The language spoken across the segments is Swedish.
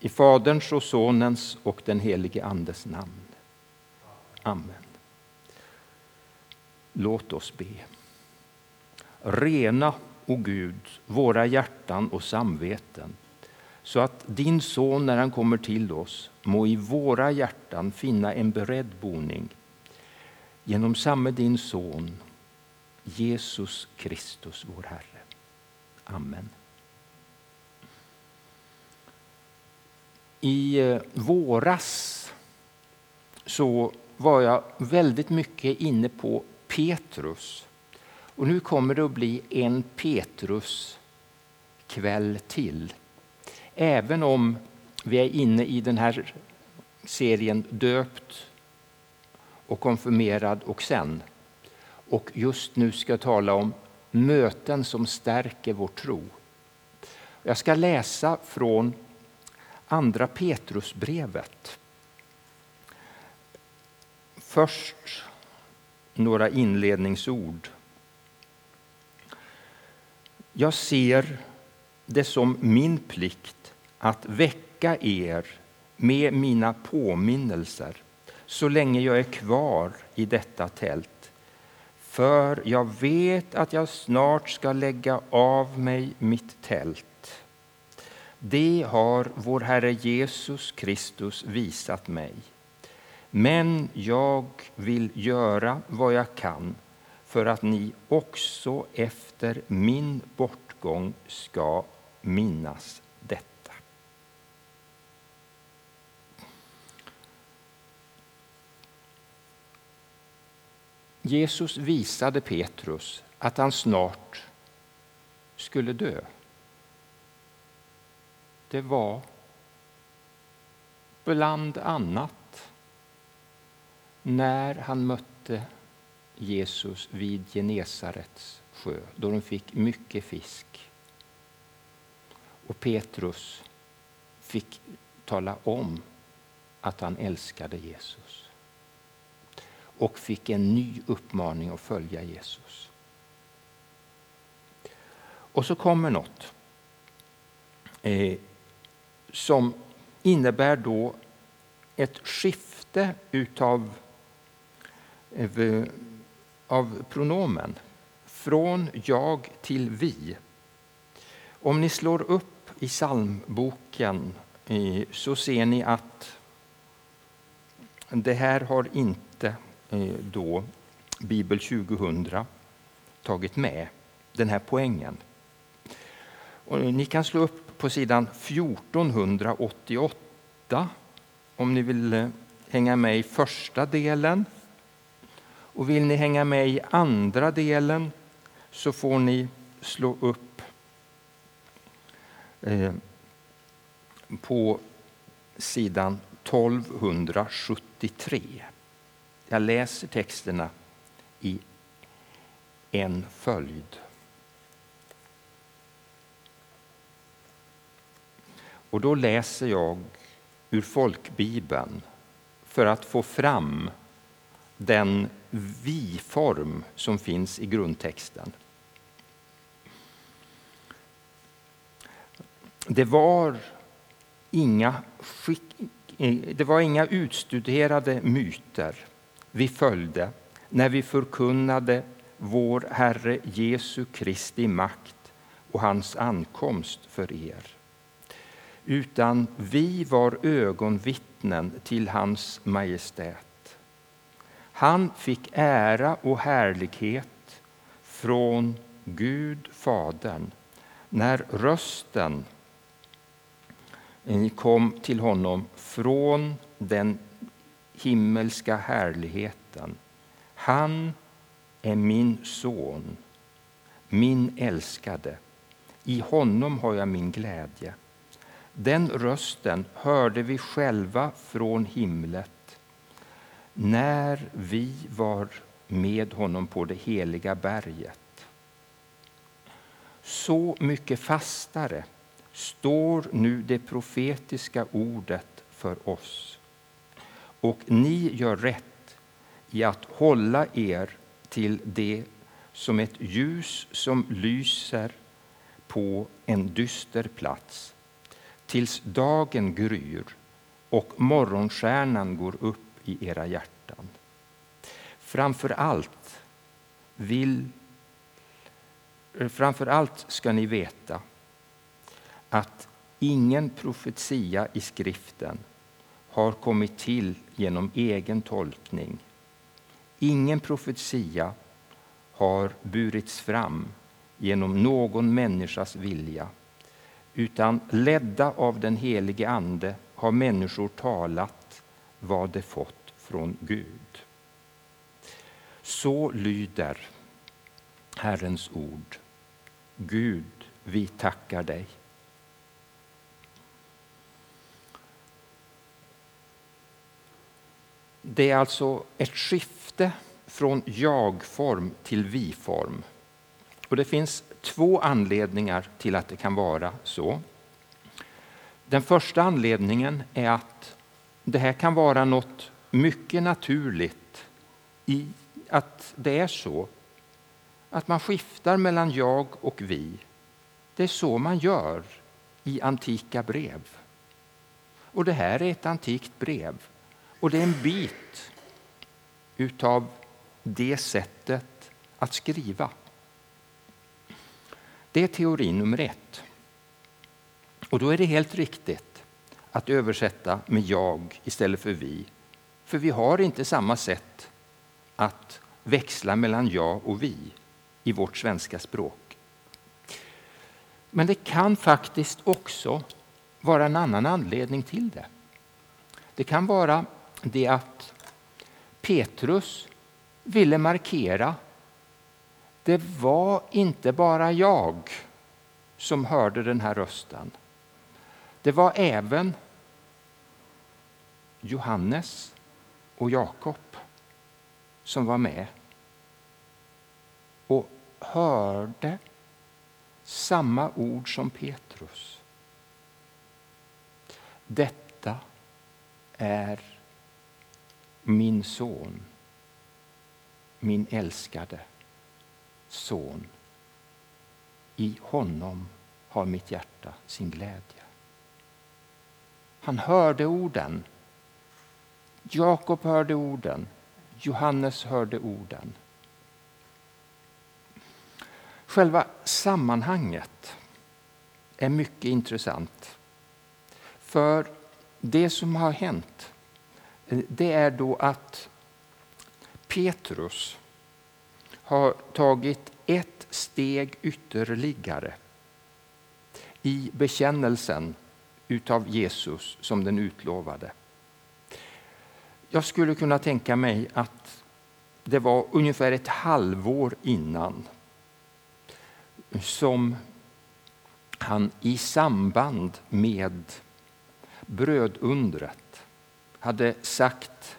I Faderns och Sonens och den helige Andes namn. Amen. Låt oss be. Rena, o Gud, våra hjärtan och samveten så att din son, när han kommer till oss, må i våra hjärtan finna en beredd boning genom samme din son, Jesus Kristus, vår Herre. Amen. I eh, våras så var jag väldigt mycket inne på Petrus. Och nu kommer det att bli en Petrus kväll till. Även om vi är inne i den här serien Döpt och konfirmerad och sen. Och just nu ska jag tala om möten som stärker vår tro. Jag ska läsa från Andra Petrusbrevet. Först några inledningsord. Jag ser det som min plikt att väcka er med mina påminnelser så länge jag är kvar i detta tält. För jag vet att jag snart ska lägga av mig mitt tält det har vår Herre Jesus Kristus visat mig. Men jag vill göra vad jag kan för att ni också efter min bortgång ska minnas detta. Jesus visade Petrus att han snart skulle dö det var bland annat när han mötte Jesus vid Genesarets sjö, då de fick mycket fisk. Och Petrus fick tala om att han älskade Jesus och fick en ny uppmaning att följa Jesus. Och så kommer något. Eh, som innebär då ett skifte utav eh, av pronomen från jag till vi. Om ni slår upp i psalmboken eh, så ser ni att det här har inte eh, då Bibel 2000 tagit med, den här poängen. Och ni kan slå upp på sidan 1488 om ni vill eh, hänga med i första delen. Och vill ni hänga med i andra delen så får ni slå upp eh, på sidan 1273. Jag läser texterna i en följd. Och då läser jag ur folkbibeln för att få fram den vi-form som finns i grundtexten. Det var inga, det var inga utstuderade myter vi följde när vi förkunnade vår Herre Jesu Kristi makt och hans ankomst för er utan vi var ögonvittnen till hans majestät. Han fick ära och härlighet från Gud, Fadern när rösten kom till honom från den himmelska härligheten. Han är min son, min älskade. I honom har jag min glädje. Den rösten hörde vi själva från himlet när vi var med honom på det heliga berget. Så mycket fastare står nu det profetiska ordet för oss. Och ni gör rätt i att hålla er till det som ett ljus som lyser på en dyster plats tills dagen gryr och morgonstjärnan går upp i era hjärtan. Framför allt, vill, eh, framför allt ska ni veta att ingen profetia i skriften har kommit till genom egen tolkning. Ingen profetia har burits fram genom någon människas vilja utan ledda av den helige Ande har människor talat vad de fått från Gud. Så lyder Herrens ord. Gud, vi tackar dig. Det är alltså ett skifte från jag-form till vi-form. Och det finns två anledningar till att det kan vara så. Den första anledningen är att det här kan vara något mycket naturligt i att det är så. Att man skiftar mellan jag och vi. Det är så man gör i antika brev. Och det här är ett antikt brev. Och det är en bit utav det sättet att skriva. Det är teori nummer ett. Och då är det helt riktigt att översätta med jag istället för vi. För vi har inte samma sätt att växla mellan jag och vi i vårt svenska språk. Men det kan faktiskt också vara en annan anledning till det. Det kan vara det att Petrus ville markera det var inte bara jag som hörde den här rösten. Det var även Johannes och Jakob som var med och hörde samma ord som Petrus. Detta är min son, min älskade son. I honom har mitt hjärta sin glädje. Han hörde orden. Jakob hörde orden. Johannes hörde orden. Själva sammanhanget är mycket intressant. För det som har hänt eh, det är då att Petrus har tagit ett steg ytterligare i bekännelsen utav Jesus som den utlovade. Jag skulle kunna tänka mig att det var ungefär ett halvår innan som han i samband med brödundret hade sagt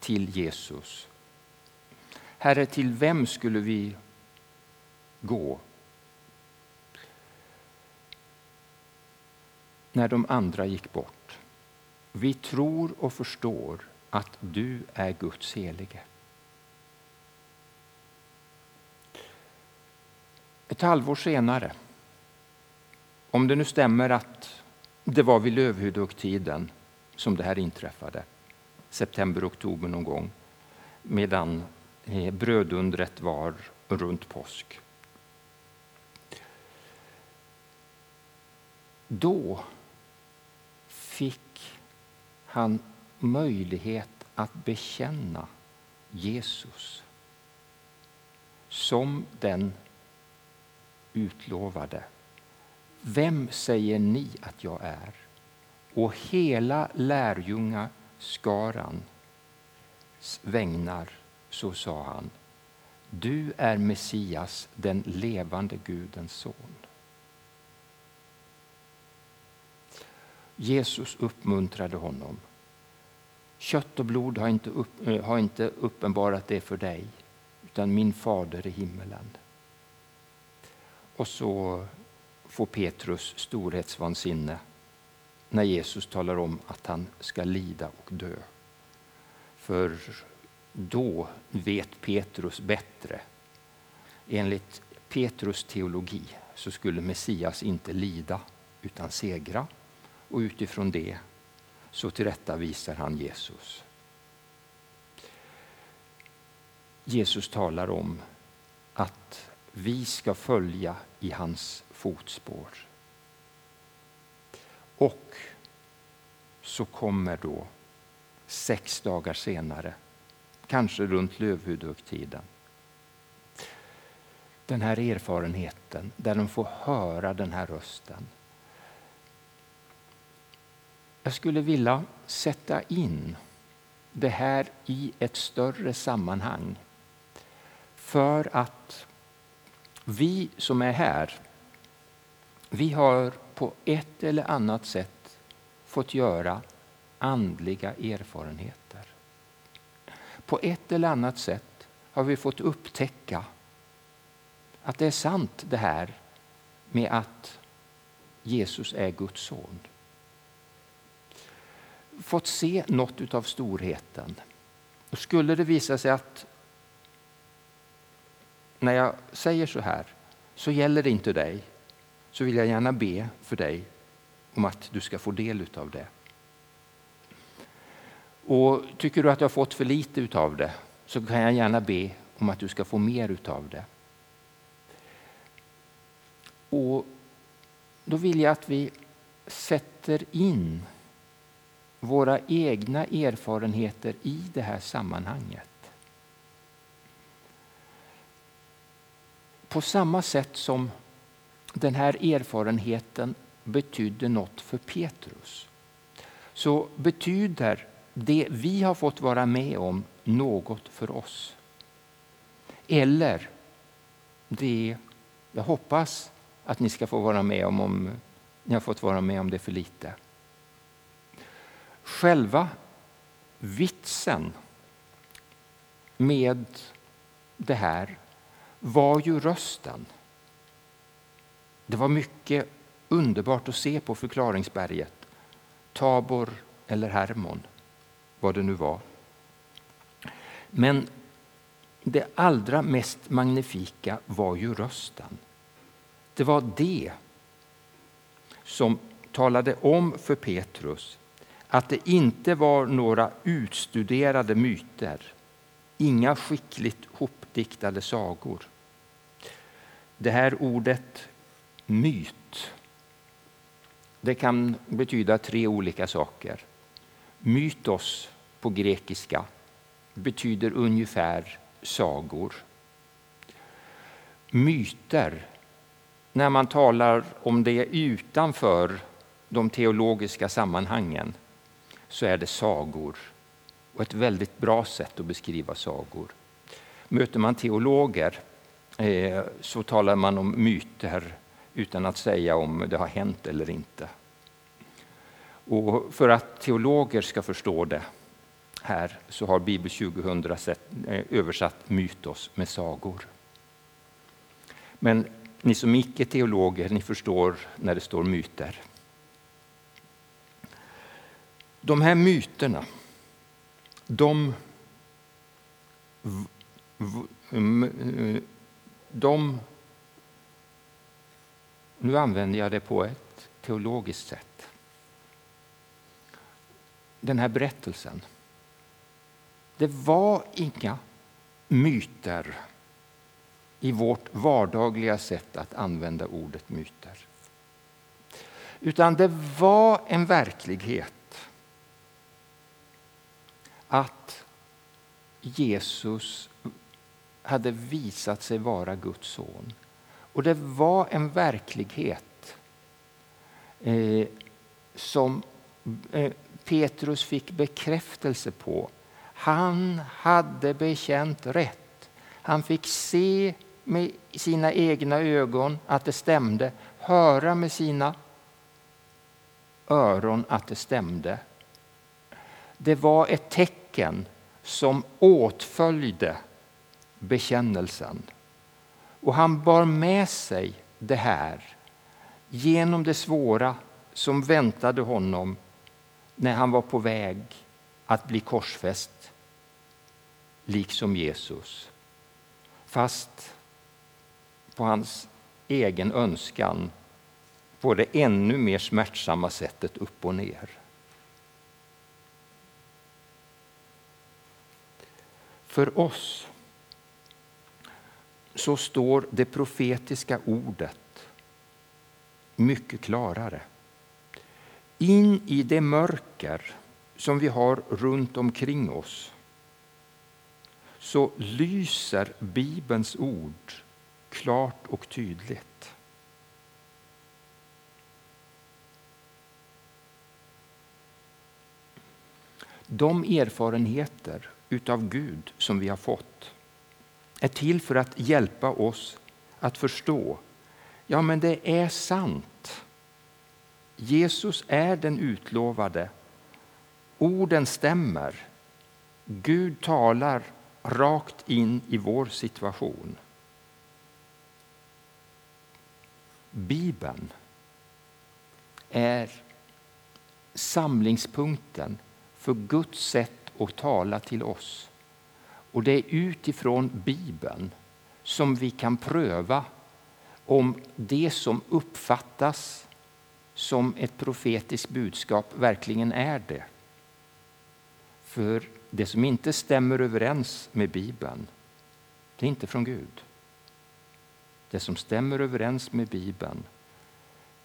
till Jesus Herre, till vem skulle vi gå när de andra gick bort? Vi tror och förstår att du är Guds helige. Ett halvår senare, om det nu stämmer att det var vid lövhyddoktiden som det här inträffade, september, oktober någon gång, medan Eh, brödundret var runt påsk. Då fick han möjlighet att bekänna Jesus som den utlovade. Vem säger ni att jag är? Och hela lärjungaskarans vägnar så sa han Du är Messias, den levande Gudens son. Jesus uppmuntrade honom. Kött och blod har inte, upp, eh, har inte uppenbarat det för dig, utan min fader i himmelen. Och så får Petrus storhetsvansinne när Jesus talar om att han ska lida och dö. För då vet Petrus bättre. Enligt Petrus teologi så skulle Messias inte lida utan segra. och utifrån det så tillrättavisar han Jesus. Jesus talar om att vi ska följa i hans fotspår. Och så kommer då sex dagar senare, kanske runt lövhudhögtiden, den här erfarenheten där de får höra den här rösten. Jag skulle vilja sätta in det här i ett större sammanhang för att vi som är här, vi har på ett eller annat sätt fått göra andliga erfarenheter. På ett eller annat sätt har vi fått upptäcka att det är sant det här med att Jesus är Guds son. Fått se något av storheten. Och skulle det visa sig att när jag säger så här så gäller det inte dig så vill jag gärna be för dig om att du ska få del av det. Och Tycker du att du har fått för lite av det så kan jag gärna be om att du ska få mer av det. Och Då vill jag att vi sätter in våra egna erfarenheter i det här sammanhanget. På samma sätt som den här erfarenheten betydde något för Petrus så betyder det vi har fått vara med om något för oss. Eller det jag hoppas att ni ska få vara med om om ni har fått vara med om det för lite. Själva vitsen med det här var ju rösten. Det var mycket underbart att se på förklaringsberget. Tabor eller Hermon, vad det nu var. Men det allra mest magnifika var ju rösten. Det var det som talade om för Petrus att det inte var några utstuderade myter, inga skickligt hopdiktade sagor. Det här ordet myt det kan betyda tre olika saker. Mytos på grekiska betyder ungefär sagor. Myter, när man talar om det utanför de teologiska sammanhangen så är det sagor och ett väldigt bra sätt att beskriva sagor. Möter man teologer eh, så talar man om myter utan att säga om det har hänt eller inte. Och för att teologer ska förstå det här så har Bibel 2000 eh, översatt mytos med sagor. Men ni som icke teologer, ni förstår när det står myter. De här myterna, de, de nu använder jag det på ett teologiskt sätt. Den här berättelsen. Det var inga myter i vårt vardagliga sätt att använda ordet myter. Utan det var en verklighet att Jesus hade visat sig vara Guds son. Och det var en verklighet eh, som eh, Petrus fick bekräftelse på. Han hade bekänt rätt. Han fick se med sina egna ögon att det stämde, höra med sina öron att det stämde. Det var ett tecken som åtföljde bekännelsen. Och han bar med sig det här genom det svåra som väntade honom när han var på väg att bli korsfäst, liksom Jesus. Fast på hans egen önskan på det ännu mer smärtsamma sättet upp och ner. För oss så står det profetiska ordet mycket klarare. In i det mörker som vi har runt omkring oss så lyser Bibelns ord klart och tydligt. De erfarenheter utav Gud som vi har fått är till för att hjälpa oss att förstå ja men det är sant. Jesus är den utlovade. Orden stämmer. Gud talar rakt in i vår situation. Bibeln är samlingspunkten för Guds sätt att tala till oss. Och det är utifrån Bibeln som vi kan pröva om det som uppfattas som ett profetiskt budskap verkligen är det. För det som inte stämmer överens med Bibeln, det är inte från Gud. Det som stämmer överens med Bibeln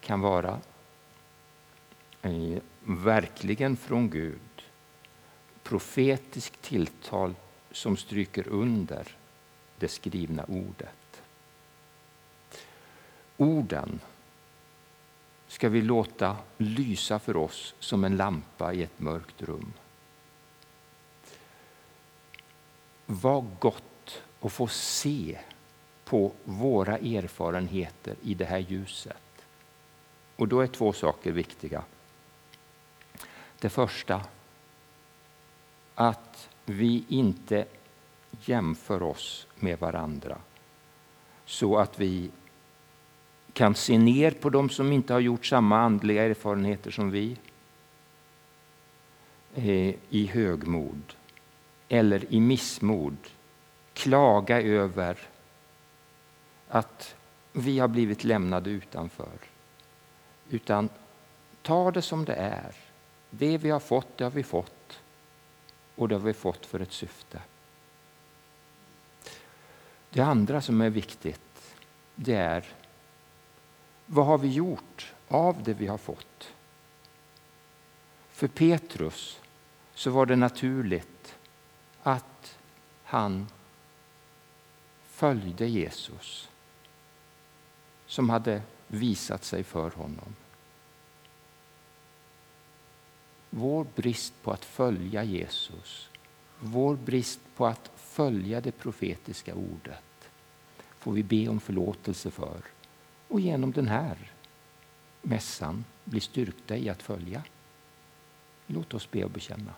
kan vara eh, verkligen från Gud. Profetiskt tilltal som stryker under det skrivna ordet. Orden ska vi låta lysa för oss som en lampa i ett mörkt rum. Vad gott att få se på våra erfarenheter i det här ljuset. Och då är två saker viktiga. Det första, att vi inte jämför oss med varandra så att vi kan se ner på dem som inte har gjort samma andliga erfarenheter som vi eh, i högmod eller i missmod klaga över att vi har blivit lämnade utanför. Utan ta det som det är. Det vi har fått, det har vi fått. Och det har vi fått för ett syfte. Det andra som är viktigt, det är vad har vi gjort av det vi har fått? För Petrus så var det naturligt att han följde Jesus som hade visat sig för honom. Vår brist på att följa Jesus, vår brist på att följa det profetiska ordet får vi be om förlåtelse för och genom den här mässan bli styrkta i att följa. Låt oss be och bekänna.